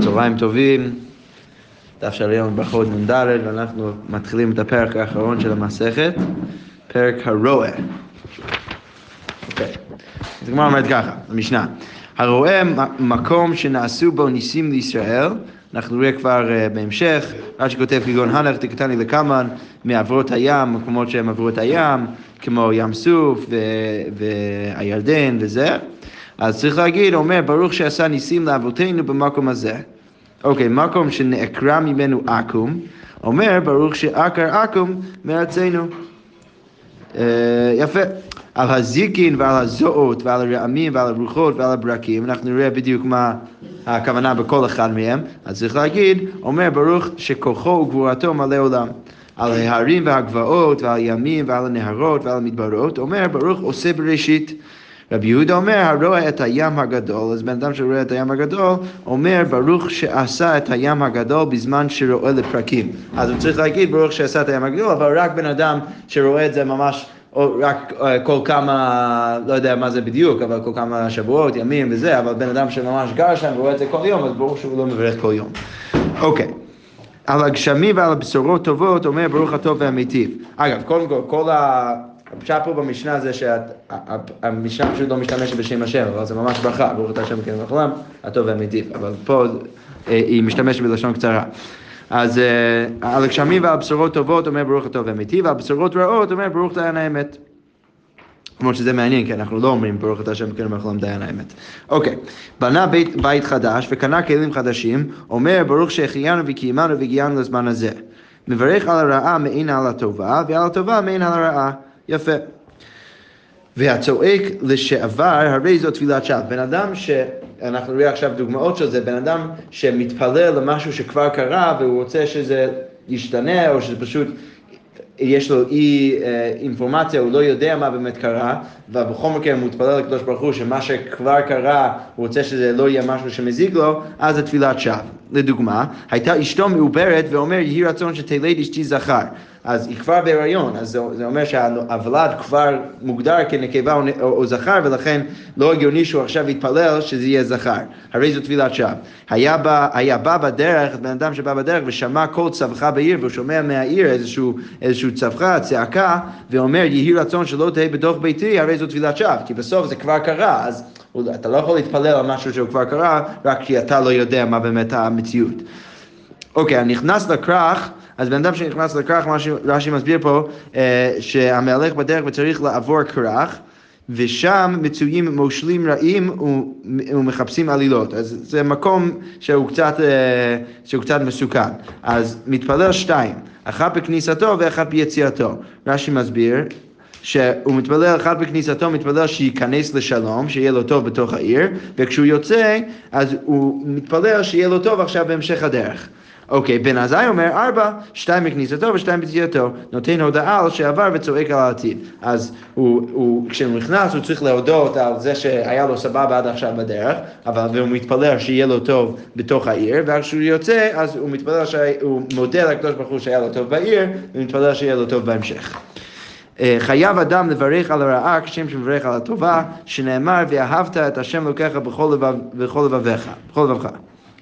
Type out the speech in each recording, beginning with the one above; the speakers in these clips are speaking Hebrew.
צהריים טובים, דף של היום ברכות נ"ד, ואנחנו מתחילים את הפרק האחרון של המסכת, פרק הרועה. אוקיי, אז הגמרא אומרת ככה, המשנה, הרועה מקום שנעשו בו ניסים לישראל, אנחנו נראה כבר uh, בהמשך, רש"י כותב כגון הנך תקטני לקמן מעברות הים, מקומות שהם עברו את הים, כמו ים סוף והירדן וזה. אז צריך להגיד, אומר, ברוך שעשה ניסים לאבותינו במקום הזה. אוקיי, מקום שנעקרה ממנו עכו"ם, אומר, ברוך שעקר עכו"ם מארצנו. אה, יפה. על הזיקין ועל הזועות ועל הרעמים ועל הרוחות ועל הברקים, אנחנו נראה בדיוק מה הכוונה בכל אחד מהם, אז צריך להגיד, אומר ברוך שכוחו וגבורתו מלא עולם. על ההרים והגבעות ועל הימים ועל הנהרות ועל המדברות, אומר ברוך עושה בראשית. רבי יהודה אומר, הרואה את הים הגדול, אז בן אדם שרואה את הים הגדול, אומר, ברוך שעשה את הים הגדול בזמן שרואה לפרקים. אז הוא צריך להגיד, ברוך שעשה את הים הגדול, אבל רק בן אדם שרואה את זה ממש... או רק אה, כל כמה, לא יודע מה זה בדיוק, אבל כל כמה שבועות, ימים וזה, אבל בן אדם שממש גר שם ורואה את זה כל יום, אז ברור שהוא לא מברך כל יום. אוקיי. על הגשמים ועל הבשורות טובות אומר ברוך הטוב והמיטיב. אגב, קודם כל, כל ה... הפשט פה במשנה זה שהמשנה פשוט לא משתמשת בשם השם, אבל זה ממש ברכה, ברוך אתה השם כן וחלם, הטוב והמיטיב, אבל פה אה, היא משתמשת בלשון קצרה. אז אה, על הגשמים ועל בשורות טובות אומר ברוך הטוב והמיטיב, ועל בשורות רעות אומר ברוך דיין האמת. כמו שזה מעניין, כי אנחנו לא אומרים ברוך אתה השם כן וחלם דיין האמת. אוקיי, בנה בית, בית חדש וקנה כלים חדשים, אומר ברוך שהחיינו וקיימנו והגיענו לזמן הזה. מברך על הרעה מעין על הטובה, ועל הטובה מעין על הרעה. יפה. והצועק לשעבר, הרי זו תפילת שווא. בן אדם ש... אנחנו נראה עכשיו דוגמאות של זה, בן אדם שמתפלל למשהו שכבר קרה והוא רוצה שזה ישתנה או שזה פשוט יש לו אי אה, אינפורמציה, הוא לא יודע מה באמת קרה, ובכל מקרה הוא מתפלל לקדוש ברוך הוא שמה שכבר קרה, הוא רוצה שזה לא יהיה משהו שמזיק לו, אז זה תפילת שווא. לדוגמה, הייתה אשתו מעוברת ואומר יהי רצון שתלד אשתי זכר. אז היא כבר בהיריון, אז זה, זה אומר שהוולד כבר מוגדר כנקבה או, או, או זכר, ולכן לא הגיוני שהוא עכשיו יתפלל שזה יהיה זכר. הרי זו טבילת שווא. היה, היה בא בדרך, בן אדם שבא בדרך ושמע קול צווחה בעיר, והוא שומע מהעיר איזשהו, איזשהו צווחה, צעקה, ואומר יהי רצון שלא תהיה בתוך ביתי, הרי זו טבילת שווא, כי בסוף זה כבר קרה, אז אתה לא יכול להתפלל על משהו שהוא כבר קרה, רק כי אתה לא יודע מה באמת המציאות. אוקיי, אני נכנס לכרך, אז בן אדם שנכנס לכרך, מה שרש"י מסביר פה, אה, שהמהלך בדרך וצריך לעבור כרך. ושם מצויים מושלים רעים ומחפשים עלילות. אז זה מקום שהוא קצת, אה, שהוא קצת מסוכן. אז מתפלל שתיים, אחת בכניסתו ואחת ביציאתו. רש"י מסביר שהוא מתפלל אחד בכניסתו, מתפלל שייכנס לשלום, שיהיה לו טוב בתוך העיר, וכשהוא יוצא, אז הוא מתפלל שיהיה לו טוב עכשיו בהמשך הדרך. אוקיי, בן עזאי אומר ארבע, שתיים בכניסתו ושתיים ביציאתו. נותן הודעה על שעבר וצועק על העתיד. אז הוא, הוא, כשהוא נכנס הוא צריך להודות על זה שהיה לו סבבה עד עכשיו בדרך, אבל הוא מתפלל שיהיה לו טוב בתוך העיר, וכשהוא יוצא אז הוא מתפלל, הוא מודה לקדוש ברוך הוא שהיה לו טוב בעיר, ומתפלל שיהיה לו טוב בהמשך. אה, חייב אדם לברך על הרעה כשם שמברך על הטובה, שנאמר ואהבת את השם לוקח בכל, לבב, בכל לבביך, בכל לבבך.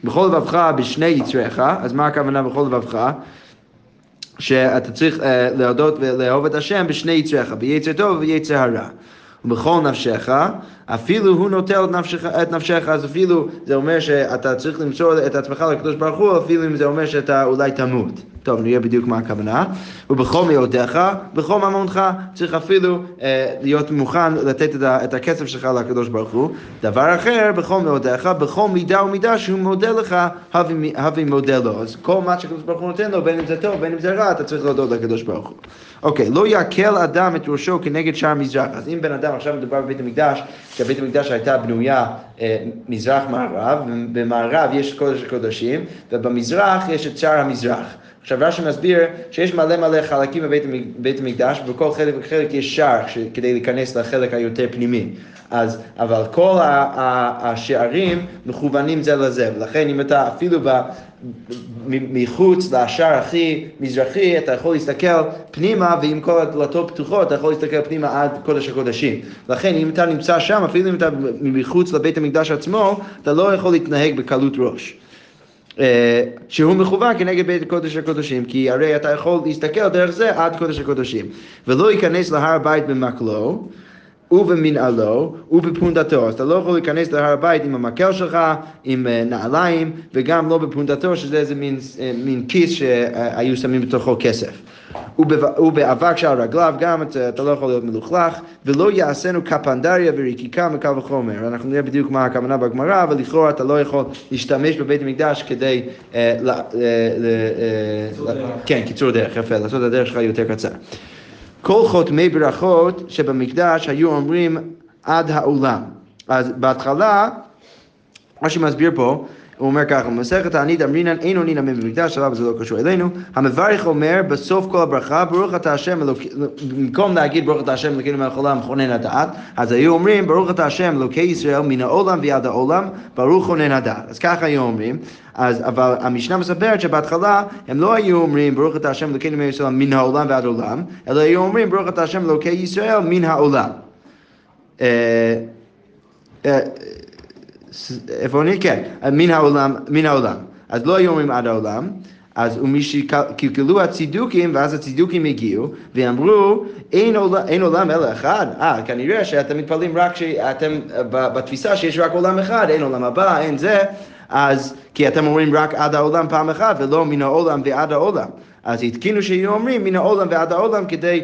בכל לבבך בשני יצריך, אז מה הכוונה בכל לבבך? שאתה צריך uh, להודות ולאהוב את השם בשני יצריך, ביצר טוב וביצר הרע. ובכל נפשך, אפילו הוא נוטל את נפשך, את נפשך, אז אפילו זה אומר שאתה צריך למצוא את עצמך לקדוש ברוך הוא, אפילו אם זה אומר שאתה אולי תמות. טוב, נראה בדיוק מה הכוונה. ובכל מאודיך, בכל ממונך, צריך אפילו אה, להיות מוכן לתת את, ה, את הכסף שלך לקדוש ברוך הוא. דבר אחר, בכל מאודיך, בכל מידה ומידה שהוא מודה לך, הבי מודה לו. אז כל מה שהקדוש ברוך הוא נותן לו, בין אם זה טוב, בין אם זה רע, אתה צריך להודות לקדוש ברוך הוא. אוקיי, לא יקל אדם את ראשו כנגד שער מזרח. אז אם בן אדם, עכשיו מדובר בבית המקדש, שבית המקדש הייתה בנויה אה, מזרח-מערב, במערב יש קודש הקודשים, ובמזרח יש את שער המזרח. עכשיו רש"י מסביר שיש מלא מלא חלקים בבית המקדש, ובכל חלק וחלק יש שער כדי להיכנס לחלק היותר פנימי. אז, אבל כל השערים מכוונים זה לזה, ולכן אם אתה אפילו ב, מחוץ לשער הכי מזרחי, אתה יכול להסתכל פנימה, ועם כל הדלתות פתוחות, אתה יכול להסתכל פנימה עד קודש הקודשים. לכן אם אתה נמצא שם, אפילו אם אתה מחוץ לבית המקדש עצמו, אתה לא יכול להתנהג בקלות ראש. אה, שהוא מכוון כנגד בית קודש הקודשים, כי הרי אתה יכול להסתכל דרך זה עד קודש הקודשים. ולא ייכנס להר הבית במקלו, ובמנהלו ובפונדתו. אז אתה לא יכול להיכנס להר הבית עם המקל שלך, עם אה, נעליים, וגם לא בפונדתו, שזה איזה מין, אה, מין כיס שהיו שמים בתוכו כסף. ובאבק שעל רגליו גם אתה, אתה לא יכול להיות מלוכלך, ולא יעשינו קפנדריה וריקיקה מקל וחומר. אנחנו נראה בדיוק מה הכוונה בגמרא, אבל לכאורה אתה לא יכול להשתמש בבית המקדש כדי... אה, ל, אה, אה, כן, קיצור דרך, יפה, לעשות את הדרך שלך יותר קצר. כל חותמי ברכות שבמקדש היו אומרים עד העולם. אז בהתחלה, מה שמסביר פה, הוא אומר ככה, במסכת תענית אמרינן אין עונין אמן במקדש, אבל זה לא קשור אלינו. המברך אומר בסוף כל הברכה, ברוך אתה השם, במקום להגיד ברוך אתה השם אלוקינו מלך העולם מכונן הדעת, אז היו אומרים ברוך אתה השם אלוקי ישראל מן העולם ועד העולם, ברוך כונן הדעת. אז ככה היו אומרים, אז, אבל המשנה מספרת שבהתחלה הם לא היו אומרים ברוך אתה השם אלוקינו מלך ישראל מן העולם ועד העולם, אלא היו אומרים ברוך אתה השם אלוקי ישראל מן העולם. איפה אני? כן, מן העולם, מן העולם. אז לא היו אומרים עד העולם, אז ומשקלקלו הצידוקים, ואז הצידוקים הגיעו, ואמרו, אין עולם, אין עולם אלא אחד. אה, כנראה שאתם מתפללים רק שאתם, בתפיסה שיש רק עולם אחד, אין עולם הבא, אין זה, אז, כי אתם אומרים רק עד העולם פעם אחת, ולא מן העולם ועד העולם. אז התקינו שיהיו אומרים מן העולם ועד העולם כדי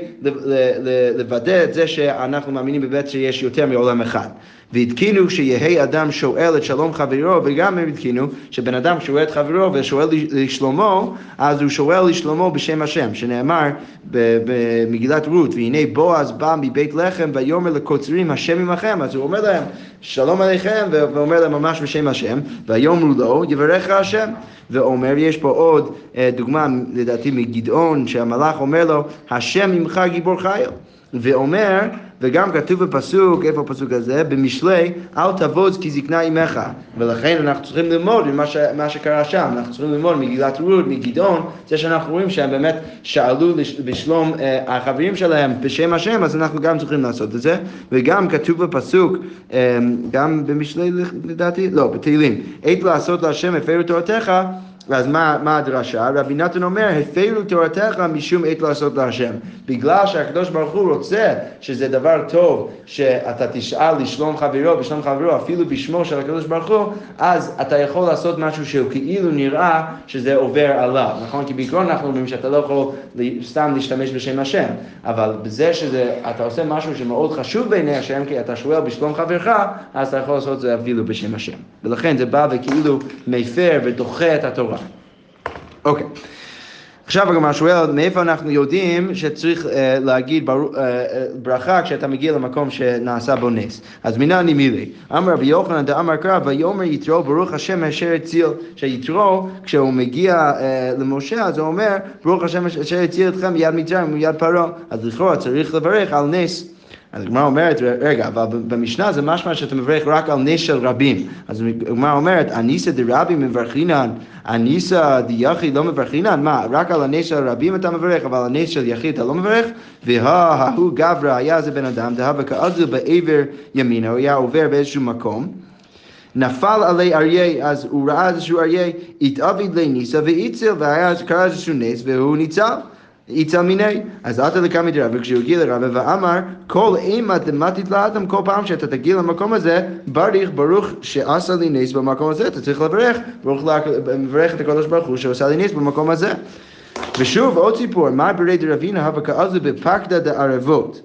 לוודא את זה שאנחנו מאמינים באמת שיש יותר מעולם אחד. והתקינו שיהא אדם שואל את שלום חברו, וגם הם התקינו שבן אדם שואל את חברו ושואל לשלומו, אז הוא שואל לשלומו בשם השם, שנאמר במגילת רות, והנה בועז בא מבית לחם ויאמר לקוצרים השם עמכם, אז הוא אומר להם שלום עליכם, ואומר להם ממש בשם השם, ויאמרו לו יברך השם. ואומר, יש פה עוד אה, דוגמה לדעתי מגדעון, שהמלאך אומר לו, השם עמך גיבור חייל. ואומר, וגם כתוב בפסוק, איפה הפסוק הזה? במשלי, אל תבוז כי זקנה עמך. ולכן אנחנו צריכים ללמוד ממה ש, שקרה שם, אנחנו צריכים ללמוד מגילת רות, מגדעון, זה שאנחנו רואים שהם באמת שאלו בשלום אה, החברים שלהם בשם השם, אז אנחנו גם צריכים לעשות את זה. וגם כתוב בפסוק, אה, גם במשלי לדעתי, לא, בתהילים, עת לעשות להשם הפרו תורתך אז מה, מה הדרשה? רבי נתן אומר, הפרו תורתך משום עת לעשות להשם. בגלל שהקדוש ברוך הוא רוצה שזה דבר טוב שאתה תשאל לשלום חברו, בשלום חברו, אפילו בשמו של הקדוש ברוך הוא, אז אתה יכול לעשות משהו שהוא כאילו נראה שזה עובר עליו, נכון? כי בעיקרון אנחנו אומרים שאתה לא יכול סתם להשתמש בשם השם, אבל בזה שאתה עושה משהו שמאוד חשוב בעיני השם, כי אתה שואל בשלום חברך, אז אתה יכול לעשות את זה אפילו בשם השם. ולכן זה בא וכאילו מפר ודוחה את התורה. אוקיי. עכשיו הגמרא שואל, מאיפה אנחנו יודעים שצריך uh, להגיד בר, uh, ברכה כשאתה מגיע למקום שנעשה בו נס? אז מנא נימילי. אמר רבי יוחנן דאמר קרא, ויאמר יתרו ברוך השם אשר הציל. שיתרו, כשהוא מגיע uh, למשה, אז הוא אומר, ברוך השם אשר הציל אתכם מיד מצרים ומיד פרעה. אז לכאורה צריך לברך על נס. אז הגמרא אומרת, רגע, אבל במשנה זה משמע שאתה מברך רק על נס של רבים. אז הגמרא אומרת, אניסא דרבים מברכינן, אניסא דיחיד לא מברכינן, מה, רק על הנס של רבים אתה מברך, אבל על הנס של יחיד אתה לא מברך? וההוא גברא היה איזה בן אדם, דהבה כאזל בעבר ימינה, הוא היה עובר באיזשהו מקום. נפל עלי אריה, אז הוא ראה איזשהו אריה, התאביד לניסה והציל, והיה קרה איזשהו נס והוא ניצל. איצל מיני, אז עתה לקמא דרבא, וכשהוא הגיע לרבא ואמר, כל אימה דמתית לאדם, כל פעם שאתה תגיע למקום הזה, בריך ברוך שעשה לי נס במקום הזה, אתה צריך לברך, ברוך מברך את הקדוש ברוך הוא שעושה לי נס במקום הזה. ושוב, עוד סיפור, מה ברי דרבינה הווה כאזו בפקדה דערבות.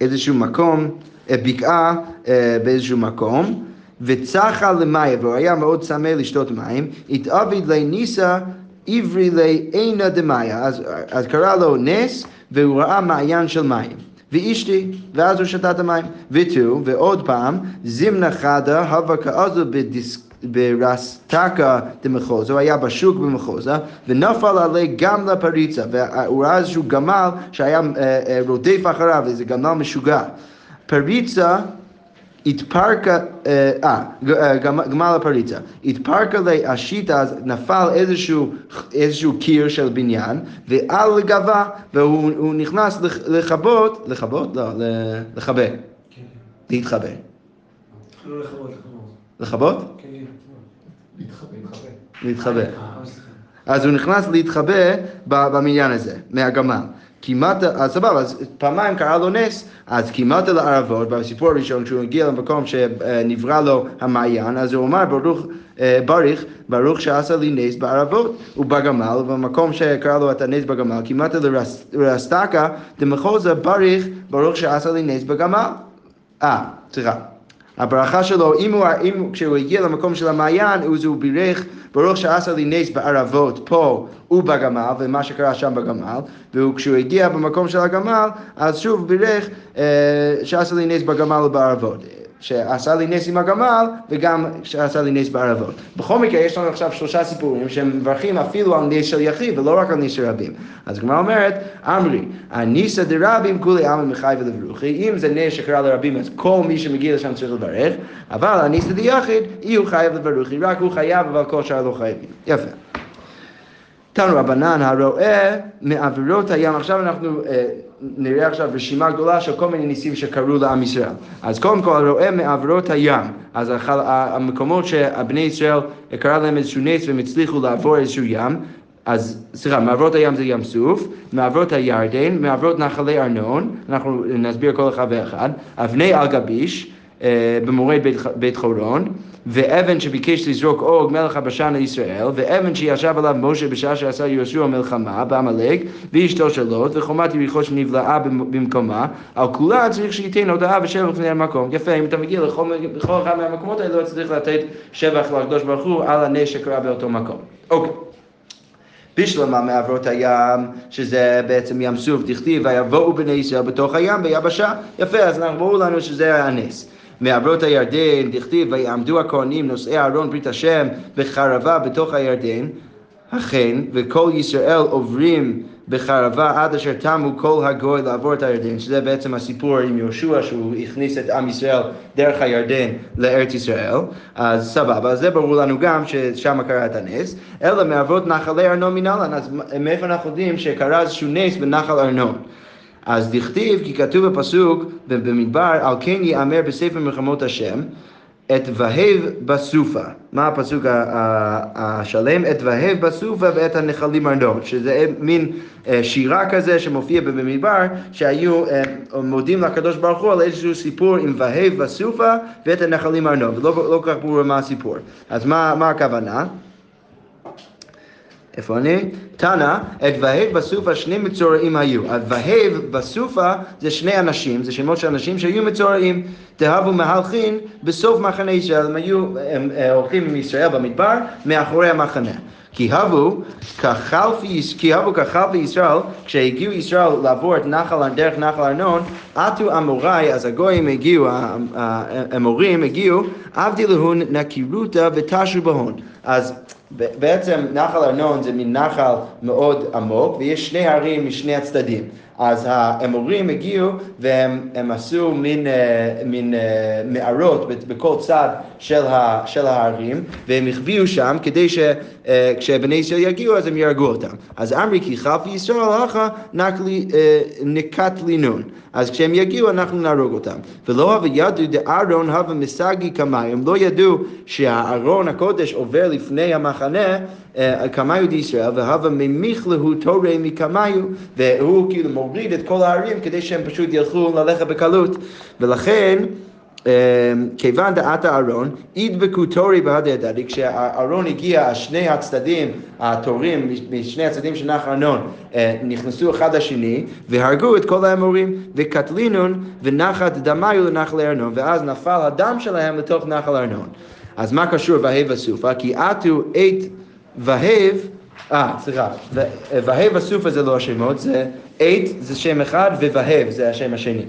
איזשהו מקום, אה, בקעה אה, באיזשהו מקום, וצחה למאיה, והוא היה מאוד צמא לשתות מים, התאביד לניסה עברי לעינה דמאיה, אז, אז קרא לו נס והוא ראה מעיין של מים. ואשתי, ואז הוא שתה את המים. ותו, ועוד פעם, זימנה חדה, הווה כאזו בדיסק... ברסטקה דמחוזה, הוא היה בשוק במחוזה, ונפל עלי גם לפריצה, והוא ראה איזשהו גמל שהיה אה, אה, רודף אחריו, איזה גמל משוגע. פריצה התפרקה, אה, אה גמל הפריצה, התפרקה להשיטה, אז נפל איזשהו, איזשהו קיר של בניין, ועל גבה, והוא נכנס לכבות, לכבות? לא, לכבה. להתחבא. לא לכבות, לכבות? כן. להתחבא. אז הוא נכנס להתחבא במניין הזה, מהגמל. כמעט, אז סבבה, אז פעמיים קרה לו נס, אז כמעט לערבות, בסיפור הראשון, כשהוא הגיע למקום שנברא לו המעיין, אז הוא אמר ברוך, אה, בריך, ברוך שעשה לי נס בערבות ובגמל, ובמקום שקרה לו את הנס בגמל, כמעט לרסתקה, דמחוזה בריך, ברוך שעשה לי נס בגמל. אה, סליחה. הברכה שלו, אם הוא, אם, כשהוא הגיע למקום של המעיין, אז הוא בירך ברוך שעשה לי נס בערבות פה ובגמל, ומה שקרה שם בגמל, וכשהוא הגיע במקום של הגמל, אז שוב בירך אה, שעשה לי נס בגמל ובערבות. שעשה לי נס עם הגמל, וגם שעשה לי נס בערבות. בכל מקרה, יש לנו עכשיו שלושה סיפורים שהם מברכים אפילו על נס של יחיד, ולא רק על נס של רבים. אז הגמרא אומרת, אמרי, הניסא דרבים כולי עלמא מחי ולברוכי, אם זה נס שקרה לרבים, אז כל מי שמגיע לשם צריך לברך, אבל הניסא דיחיד, יהיו חייב לברוכי, רק הוא חייב, אבל כל שאר לא חייבים. יפה. תנו רבנן הרואה מעבירות הים, עכשיו אנחנו אה, נראה עכשיו רשימה גדולה של כל מיני ניסים שקרו לעם ישראל. אז קודם כל הרואה מעבירות הים, אז המקומות שבני ישראל קרה להם איזשהו נס והם הצליחו לעבור איזשהו ים, אז סליחה, מעברות הים זה ים סוף, מעברות הירדן, מעברות נחלי ארנון, אנחנו נסביר כל אחד ואחד, אבני על גביש, אה, במורד בית, בית חורון, ואבן שביקש לזרוק אוג מלך הבשן לישראל, ואבן שישב עליו משה בשעה שעשה יהושע מלחמה בעמלק, ואשתו של לוט, וחומת יריחו שנבלעה במקומה, על כולה צריך שייתן הודעה ושבח לפני המקום. יפה, אם אתה מגיע לכל, לכל אחד מהמקומות האלה, צריך לתת שבח לקדוש ברוך הוא על הנס שקרה באותו מקום. אוקיי. בשלמה מעברות הים, שזה בעצם ים סוף, דכתיב, ויבואו בני ישראל בתוך הים ביבשה. יפה, אז ברור לנו שזה הנס. מעברות הירדן, דכתיב, ויעמדו הכהנים נושאי אהרון ברית השם בחרבה בתוך הירדן, אכן, וכל ישראל עוברים בחרבה עד אשר תמו כל הגוי לעבור את הירדן, שזה בעצם הסיפור עם יהושע שהוא הכניס את עם ישראל דרך הירדן לארץ ישראל, אז סבבה, אז זה ברור לנו גם ששם קרה את הנס, אלא מעברות נחלי ארנון מנהלן, אז מאיפה אנחנו יודעים שקרה איזשהו נס בנחל ארנון? אז דכתיב, כי כתוב בפסוק במדבר, על כן ייאמר בספר מלחמות השם, את והב בסופה. מה הפסוק השלם? את והב בסופה ואת הנחלים ארנות, שזה מין אה, שירה כזה שמופיע במדבר, שהיו אה, מודים לקדוש ברוך הוא על איזשהו סיפור עם והב בסופה ואת הנחלים ארנות, ולא לא כל כך ברור מה הסיפור. אז מה, מה הכוונה? איפה אני? תנא, את והב בסופה שני מצורעים היו. והב בסופה זה שני אנשים, זה שמות של אנשים שהיו מצורעים. תהבו מהלכין בסוף מחנה ישראל, הם היו הם, אה, הולכים עם ישראל במדבר מאחורי המחנה. כי הבו כחלפי ישראל, כשהגיעו ישראל לעבור את נחל, דרך נחל ארנון, עטו אמוראי, אז הגויים הגיעו, האמורים הגיעו, עבדי להון נקירותא ותשו בהון. אז בעצם נחל ארנון זה מין נחל מאוד עמוק, ויש שני הרים משני הצדדים. אז האמורים הגיעו והם עשו מין, אה, מין אה, מערות בכל צד של, ה, של ההרים, והם החביאו שם כדי שכשבני אה, ישראל יגיעו אז הם יהרגו אותם. אז אמרי כי חלפי ישראל הלכה נקט לי נון. אז כשהם יגיעו אנחנו נהרוג אותם. ולא הווה ידעו דארון הווה מסגי כמאי, הם לא ידעו שהארון הקודש עובר לפני המחנה כמיו דישראל, והווה ממיך להו תורי מקמיו, והוא כאילו מוריד את כל הערים כדי שהם פשוט ילכו ללכת בקלות. ולכן אמ, כיוון דעת הארון, ידבקו תורי בהדי הדדי, כשהארון הגיע, שני הצדדים, התורים משני הצדדים של נחל ארנון, אה, נכנסו אחד לשני, והרגו את כל האמורים, וקטלינון ונחת דמיו לנחל ארנון, ואז נפל הדם שלהם לתוך נחל ארנון. אז מה קשור והב הסופה? כי עטו את והב, אה, סליחה, והב הסופה זה לא השמות, זה עת זה שם אחד ווהב זה השם השני.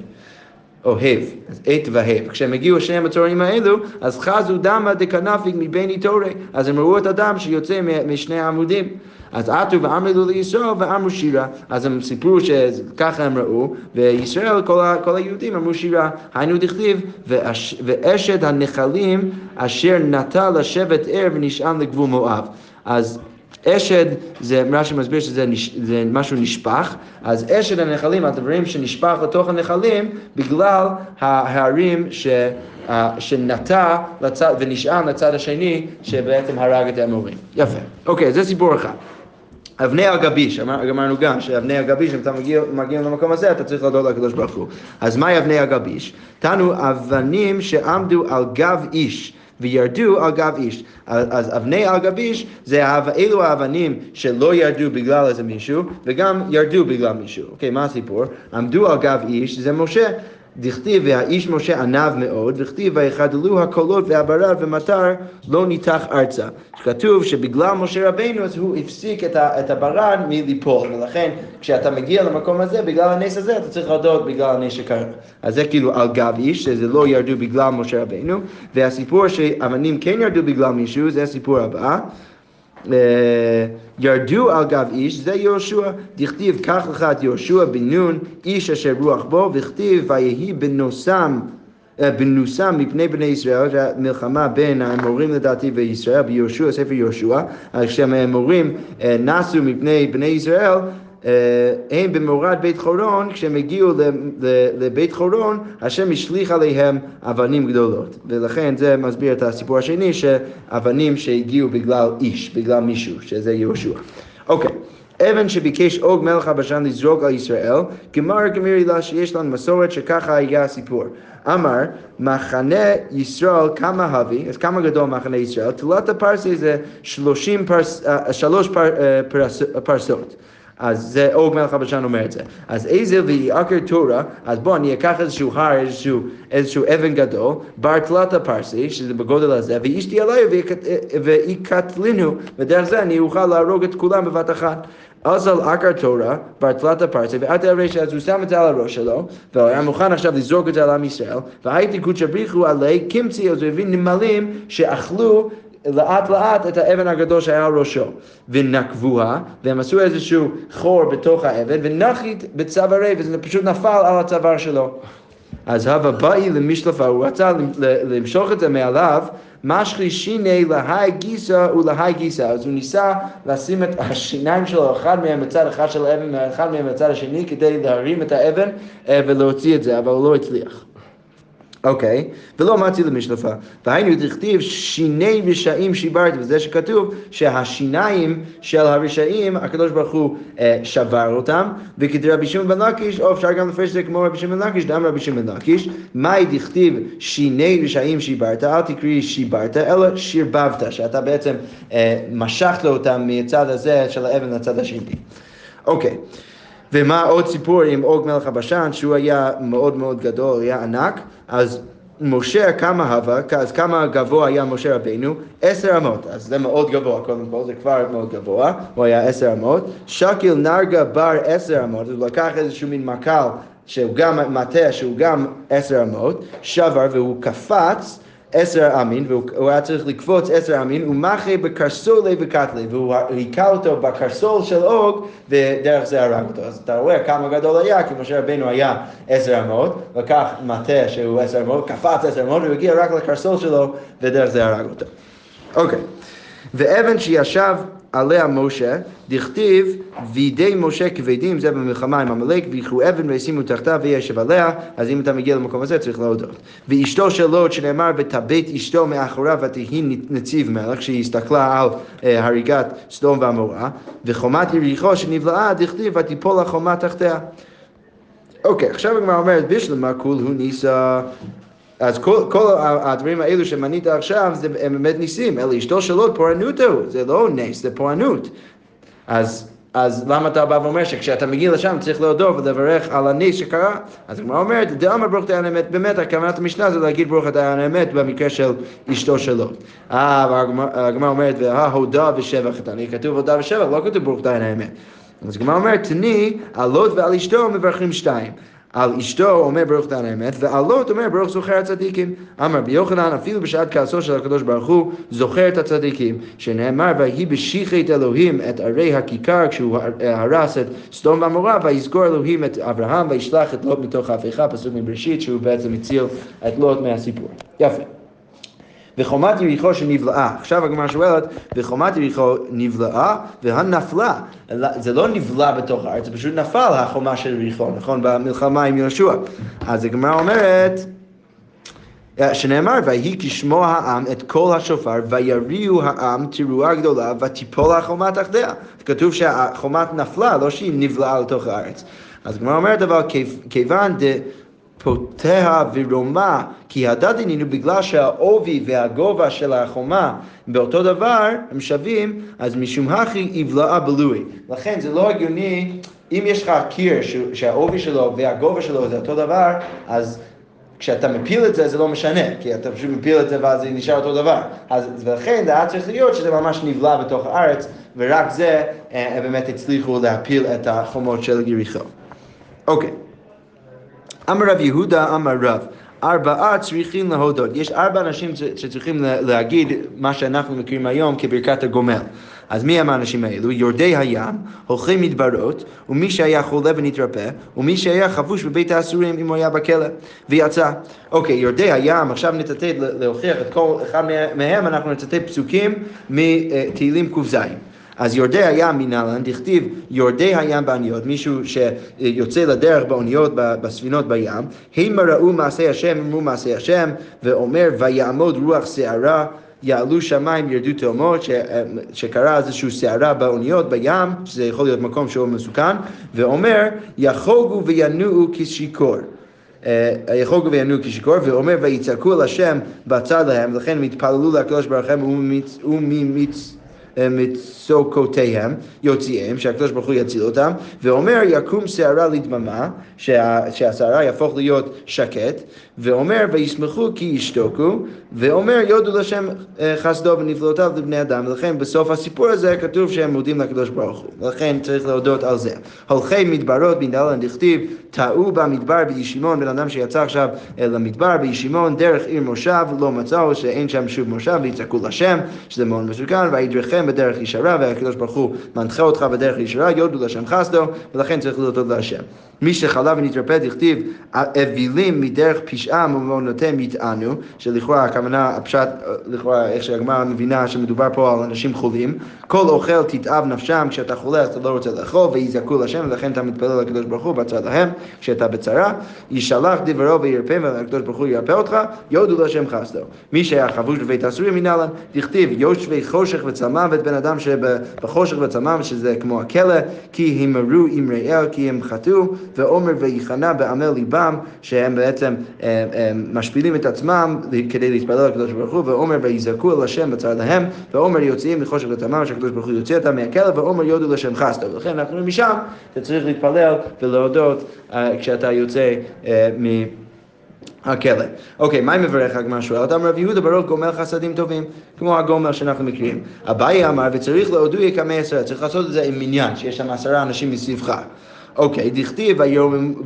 אוהב, אז עת והב. כשהם הגיעו שני המצורים האלו, אז חזו דמא דקנפיק מבין איתורי, אז הם ראו את הדם שיוצא משני העמודים. אז עטו ואמרו לישראל ואמרו שירה, אז הם סיפרו שככה הם ראו, וישראל, כל, ה, כל היהודים אמרו שירה, היינו דכתיב, ואשת הנחלים אשר נטה לשבט ער ונשען לגבול מואב. אז אשד זה, רש"י מסביר שזה נש, זה משהו נשפך, אז אשד הנחלים, הדברים שנשפך לתוך הנחלים בגלל ההרים ש... שנטע לצד, ונשען לצד השני שבעצם הרג את האמורים. יפה. אוקיי, זה סיפור אחד. אבני הגביש, אמר, אמרנו גם שאבני הגביש, אם אתה מגיע, מגיע למקום הזה, אתה צריך להודות לקדוש ברוך הוא. אז מהי אבני הגביש? תנו אבנים שעמדו על גב איש. וירדו על גב איש. אז אבני על גב איש זה אלו האבנים שלא ירדו בגלל איזה מישהו, וגם ירדו בגלל מישהו. אוקיי, מה הסיפור? עמדו על גב איש, זה משה. דכתיב והאיש משה ענב מאוד, וכתיב ויחדלו הקולות והברד ומטר לא ניתח ארצה. כתוב שבגלל משה רבינו אז הוא הפסיק את, את הברד מליפול, ולכן כשאתה מגיע למקום הזה, בגלל הנס הזה אתה צריך להודות בגלל הנס שקרה. אז זה כאילו על גב איש, שזה לא ירדו בגלל משה רבינו, והסיפור שאבנים כן ירדו בגלל מישהו, זה הסיפור הבא. ירדו על גב איש, זה יהושע, דכתיב קח לך את יהושע בן נון, איש אשר רוח בו, וכתיב ויהי בנוסם בנוסם מפני בני ישראל, מלחמה בין האמורים לדעתי וישראל, ביהושע, ספר יהושע, כשהאמורים נסו מפני בני ישראל, הם במורד בית חורון, כשהם הגיעו לבית חורון, השם השליך עליהם אבנים גדולות. ולכן זה מסביר את הסיפור השני, שאבנים שהגיעו בגלל איש, בגלל מישהו, שזה יהושע. אוקיי. אבן שביקש אוג מלך הבשן לזרוק על ישראל, גמר גמירי לה שיש לנו מסורת שככה היה הסיפור. אמר, מחנה ישראל כמה הבי, אז כמה גדול מחנה ישראל? תלת הפרסי זה שלושים פרס, שלוש פר, פרס, פרסות. אז זה אוג מלך הבשן אומר את זה. אז איזה ויעקר תורה, אז בוא אני אקח איזשהו הר, איזשהו, איזשהו אבן גדול, בר תלת פרסי, שזה בגודל הזה, ואישתי עליי ויקטלינו, ודרך זה אני אוכל להרוג את כולם בבת אחת. אז על עקר תורה, בר תלת הפרסי, ועד הרי אז הוא שם את זה על הראש שלו, והוא היה מוכן עכשיו לזרוק את זה על עם ישראל, והייתי קודשא בריחו עלי קימצי, אז הוא הביא נמלים שאכלו לאט לאט את האבן הגדול שהיה על ראשו. ונקבוה, והם עשו איזשהו חור בתוך האבן, ונחית בצווארי, וזה פשוט נפל על הצוואר שלו. אז הווה באי למשלפה, הוא רצה למשוך את זה מעליו, משחי שיני להי גיסא ולהי גיסא. אז הוא ניסה לשים את השיניים שלו, אחד מהם בצד אחד של האבן, ואחד מהם בצד השני, כדי להרים את האבן ולהוציא את זה, אבל הוא לא הצליח. אוקיי, okay. ולא מצי למשלפה. והיינו דכתיב שיני רשעים שיברתי, וזה שכתוב שהשיניים של הרשעים, הקדוש ברוך הוא אה, שבר אותם, וכדי רבי שמעון בן לקיש, או אפשר גם לפרש את זה כמו רבי שמעון בן לקיש, דם רבי שמעון בן לקיש, מהי דכתיב שיני רשעים שיברת, אל תקראי שיברת, אלא שירבבת, שאתה בעצם אה, משכת אותם מהצד הזה של האבן לצד השני. אוקיי. ומה עוד סיפור עם אוג מלך הבשן, שהוא היה מאוד מאוד גדול, היה ענק, אז משה כמה הווה, אז כמה גבוה היה משה רבינו? עשר אמות, אז זה מאוד גבוה קודם כל, זה כבר מאוד גבוה, הוא היה עשר אמות. שקיל נרגה בר עשר אמות, הוא לקח איזשהו מין מקל שהוא גם מטה, שהוא גם עשר אמות, שבר והוא קפץ עשר אמין, והוא היה צריך לקפוץ עשר אמין, ומחה בקרסולי וקטלי, והוא היכה אותו בקרסול של אוג, ודרך זה הרג אותו. אז אתה רואה כמה גדול היה, כי משה רבנו היה עשר אמות, לקח מטה שהוא עשר אמות, קפץ עשר אמות, הגיע רק לקרסול שלו, ודרך זה הרג אותו. אוקיי. ואבן שישב עליה משה, דכתיב וידי משה כבדים, זה במלחמה עם עמלק, ויקחו אבן וישימו תחתיו וישב עליה, אז אם אתה מגיע למקום הזה צריך להודות. ואשתו של לוט שנאמר ותבט אשתו מאחוריו ותהי נציב מלך, שהיא הסתכלה על אה, הריגת סדום ועמורה, וחומת יריחו שנבלעה, דכתיב ותיפול החומה תחתיה. אוקיי, עכשיו הגמרא אומרת, בשלמה כול הוא ניסה אז כל, כל הדברים האלו שמנית עכשיו זה, הם באמת ניסים, אלא אשתו שלו פורענות הוא, זה לא נס, זה פורענות. אז, אז למה אתה בא ואומר שכשאתה מגיע לשם צריך להודות ולברך על הנס שקרה? אז הגמרא אומרת, דאמר ברוך דיין האמת, באמת הכוונת המשנה זה להגיד ברוך דיין האמת במקרה של אשתו שלו. אה, והגמרא אומרת, וההודה ושבח אני כתוב הודה ושבח, לא כתוב ברוך דיין האמת. אז הגמרא אומרת, תני על לוט ועל אשתו מברכים שתיים. על אשתו אומר ברוך דן האמת, ועל לוט אומר ברוך זוכר הצדיקים. אמר רבי יוחנן, אפילו בשעת כעסו של הקדוש ברוך הוא, זוכר את הצדיקים, שנאמר, ויהי בשיחית אלוהים את ערי הכיכר, כשהוא הרס את סדום ועמורה, ויזכור אלוהים את אברהם, וישלח את לוט מתוך ההפיכה, פסוק מבראשית, שהוא בעצם הציל את לוט מהסיפור. יפה. וחומת יריחו שנבלעה. עכשיו הגמרא שואלת, וחומת יריחו נבלעה והנפלה. זה לא נבלע בתוך הארץ, זה פשוט נפל החומה של יריחו, נכון? במלחמה עם יהושע. אז הגמרא אומרת, שנאמר, ויהי כשמוע העם את כל השופר, ויריעו העם תרועה גדולה, ותיפול החומה תחתיה. כתוב שהחומת נפלה, לא שהיא נבלעה לתוך הארץ. אז הגמרא אומרת אבל, כיוון פותח ורומה, כי הדדינינו בגלל שהעובי והגובה של החומה באותו דבר, הם שווים, אז משום הכי יבלעה בלוי. לכן זה לא הגיוני, אם יש לך קיר שהעובי שלו והגובה שלו זה אותו דבר, אז כשאתה מפיל את זה, זה לא משנה, כי אתה פשוט מפיל את זה ואז זה נשאר אותו דבר. אז ולכן זה היה צריך להיות שזה ממש נבלע בתוך הארץ, ורק זה אה, באמת הצליחו להפיל את החומות של יריחו. אוקיי. אמר רב יהודה, אמר רב. ארבעה צריכים להודות. יש ארבע אנשים שצריכים להגיד מה שאנחנו מכירים היום כברכת הגומל. אז מי הם האנשים האלו? יורדי הים, הולכי מדברות, ומי שהיה חולה ונתרפא, ומי שהיה חבוש בבית האסורים אם הוא היה בכלא, ויצא. אוקיי, יורדי הים, עכשיו נצטט להוכיח את כל אחד מהם, אנחנו נצטט פסוקים מתהילים ק"ז. אז יורדי הים מנהלן, דכתיב יורדי הים באוניות, מישהו שיוצא לדרך באוניות, בספינות בים, הם ראו מעשה השם, אמרו מעשה השם, ואומר ויעמוד רוח שערה יעלו שמיים, ירדו תאומות, ש, שקרה איזושהי סערה באוניות בים, שזה יכול להיות מקום שהוא מסוכן, ואומר, יחוגו וינועו כשיכור. יחוגו וינועו כשיכור, ואומר, ויצעקו אל השם בצד להם, ולכן הם התפללו לקדוש ברוך הם וממיץ... מצוקותיהם, יוציאיהם, שהקדוש ברוך הוא יציל אותם, ואומר יקום שערה לדממה, שהשערה יהפוך להיות שקט, ואומר וישמחו כי ישתוקו, ואומר יודו לשם אה, חסדו ונפלאותיו לבני אדם, ולכן בסוף הסיפור הזה כתוב שהם מודים לקדוש ברוך הוא, ולכן צריך להודות על זה. הולכי מדברות בנדלן דכתיב, טעו במדבר בישימון, בן אדם שיצא עכשיו אה, למדבר בישימון, דרך עיר מושב, לא מצאו שאין שם שוב מושב, ויצעקו לשם, שזה מאוד מסוכן, וידרכם בדרך ישרה, והקדוש ברוך הוא מנחה אותך בדרך ישרה, יודו לשם חסדו, ולכן צריך להודות להשם. מי שחלה ונתרפא דכתיב אווילים מדרך פשעם ומעונותיהם יטענו, שלכאורה הכוונה, הפשט, לכאורה איך שהגמרא מבינה שמדובר פה על אנשים חולים, כל אוכל תתאב נפשם, כשאתה חולה אז אתה לא רוצה לאכול, ויזעקו לשם, ולכן אתה מתפלל לקדוש ברוך הוא בצד להם, כשאתה בצרה, ישלח דברו וירפא, והקדוש ברוך הוא ירפא אותך, יודו לשם חסדו. מי שהיה חבוש בבית הסורים מנהלן, דכתיב יושבי חושך וצלמוות, בן אדם שבחושך וצלמוות, שזה כמו הכלא, כי המרו עם רעיהו, כי הם חטאו, ועומר ויכנע בעמל ליבם, שהם בעצם אה, אה, משפילים את עצמם כדי להתפלל לקדוש ברוך הוא, ועומר ויזעקו אל השם בצר להם, ועומר יוצאים מחושך לטמם, שהקדוש ברוך הוא יוציא אותם מהכלא, ועומר יודו לשם חסדו. ולכן אנחנו משם, אתה צריך להתפלל ולהודות אה, כשאתה יוצא מ... הכלא. אוקיי, מה מברך הגמרא שואלת? אמר רב יהודה ברוך גומל חסדים טובים, כמו הגומל שאנחנו מכירים. אביי אמר, וצריך להודוי כמה עשרה, צריך לעשות את זה עם מניין, שיש שם עשרה אנשים מסביבך. אוקיי, דכתיב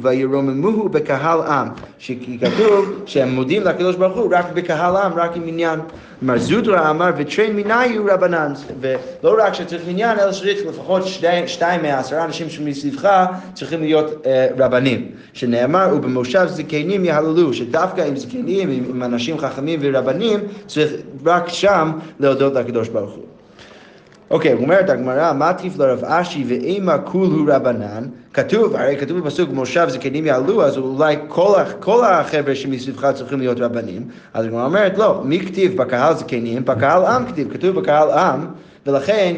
וירוממוהו בקהל עם, שכתוב שהם מודים לקדוש ברוך הוא רק בקהל עם, רק עם מניין. מר זוטרא אמר וטרן מנהיו רבנן, ולא רק שצריך מניין, אלא שצריך לפחות שתי, שתיים מהעשרה אנשים שמסביבך צריכים להיות אה, רבנים. שנאמר, ובמושב זקנים יהללו, שדווקא עם זקנים, עם, עם אנשים חכמים ורבנים, צריך רק שם להודות לקדוש ברוך הוא. אוקיי, אומרת הגמרא, מה טיף לרב אשי ואימה כולו רבנן? כתוב, הרי כתוב בפסוק מושב זקנים יעלו, אז אולי כל, החבר'ה שמסביבך צריכים להיות רבנים. אז הגמרא אומרת, לא, מי כתיב בקהל זקנים? בקהל עם כתיב, כתוב בקהל עם, ולכן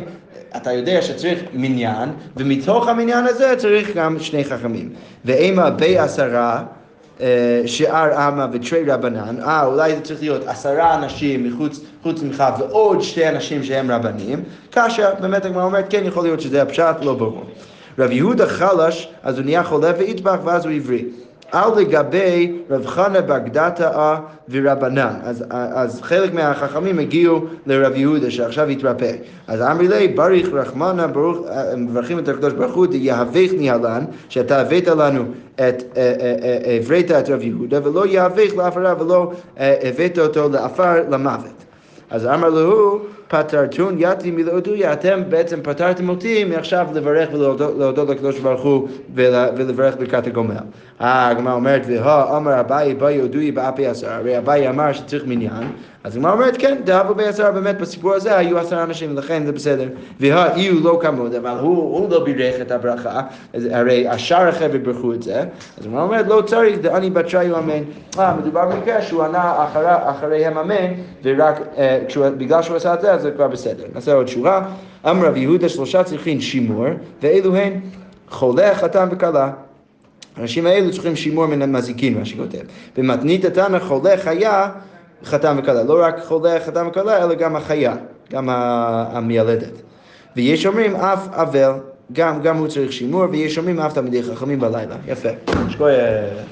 אתה יודע שצריך מניין, ומתוך המניין הזה צריך גם שני חכמים. ואימה בעשרה אה, שאר עמה ותרי רבנן, אה, אולי זה צריך להיות עשרה אנשים מחוץ חוץ ממך ועוד שתי אנשים שהם רבנים, כאשר באמת הגמרא אומרת, כן, יכול להיות שזה הפשט, לא ברור. רב יהודה חלש, אז הוא נהיה חולה ויטבח ואז הוא עברי. על לגבי רב חנה בגדתא ורבנן. אז, אז חלק מהחכמים הגיעו לרב יהודה שעכשיו התרפא. אז אמרי לי, בריך רחמנה, ברוך, מברכים את הקדוש ברוך הוא, יהבך ניהלן, שאתה הבאת לנו את, הברית את רב יהודה, ולא יהבך לעפרה ולא הבאת אותו לעפר למוות. אז אמר לו, פטרתון יתי מלאודויה, אתם בעצם פטרתם אותי מעכשיו לברך ולהודות לקדוש ברוך הוא ולברך ברכת הגומל. הגמרא אומרת, והא אמר אביי באי אודוי באפי עשר, הרי אביי אמר שצריך מניין, אז הגמרא אומרת, כן, דאבו בעשרה, באמת בסיפור הזה היו עשרה אנשים, לכן זה בסדר. והאי הוא לא כמוד, אבל הוא, לא בירך את הברכה, הרי השאר החבר'ה בירכו את זה, אז הגמרא אומרת, לא צריך, דעני בתריו אמן. אה, מדובר במקרה שהוא ענה אחרי, אחריהם אמן, ורק אה, בגלל שהוא עשה את זה, אז זה כבר בסדר. נעשה עוד שורה. אמר רב יהודה, שלושה צריכים שימור, ואלו הן חולה, חתן וכלה. האנשים האלו צריכים שימור מן המזיקין, מה שכותב. במתנית התנא חולה חיה, חתן וכלה. לא רק חולה, חתן וכלה, אלא גם החיה, גם המיילדת. ויש אומרים אף אבל, גם, גם הוא צריך שימור, ויש אומרים אף תלמידי חכמים בלילה. יפה. שכוייך.